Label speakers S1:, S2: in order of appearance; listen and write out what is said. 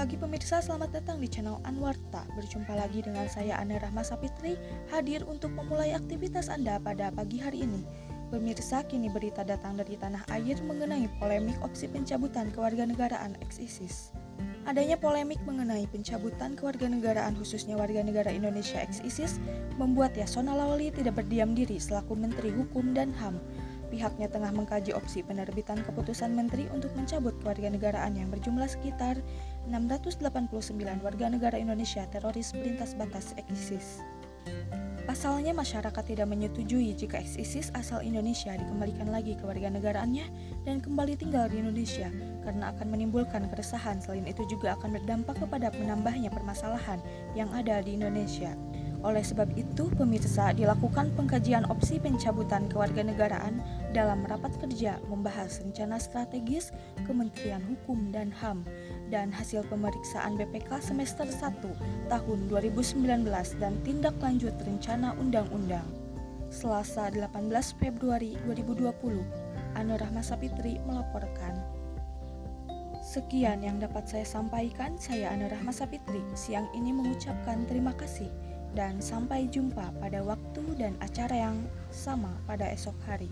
S1: pagi pemirsa, selamat datang di channel Anwarta. Berjumpa lagi dengan saya Ana Rahma Sapitri, hadir untuk memulai aktivitas Anda pada pagi hari ini. Pemirsa, kini berita datang dari tanah air mengenai polemik opsi pencabutan kewarganegaraan ex-ISIS. Adanya polemik mengenai pencabutan kewarganegaraan khususnya warga negara Indonesia ex-ISIS membuat Yasona Lawli tidak berdiam diri selaku Menteri Hukum dan HAM. Pihaknya tengah mengkaji opsi penerbitan keputusan menteri untuk mencabut kewarganegaraan yang berjumlah sekitar 689 warga negara Indonesia teroris berintas batas ex-ISIS. Pasalnya masyarakat tidak menyetujui jika ex-ISIS asal Indonesia dikembalikan lagi ke warga negaraannya dan kembali tinggal di Indonesia karena akan menimbulkan keresahan selain itu juga akan berdampak kepada menambahnya permasalahan yang ada di Indonesia. Oleh sebab itu, pemirsa dilakukan pengkajian opsi pencabutan kewarganegaraan dalam rapat kerja membahas rencana strategis Kementerian Hukum dan HAM dan hasil pemeriksaan BPK semester 1 tahun 2019 dan tindak lanjut rencana undang-undang. Selasa 18 Februari 2020, Anu Rahma Sapitri melaporkan. Sekian yang dapat saya sampaikan, saya Anu Rahma Sapitri. Siang ini mengucapkan terima kasih dan sampai jumpa pada waktu dan acara yang sama pada esok hari.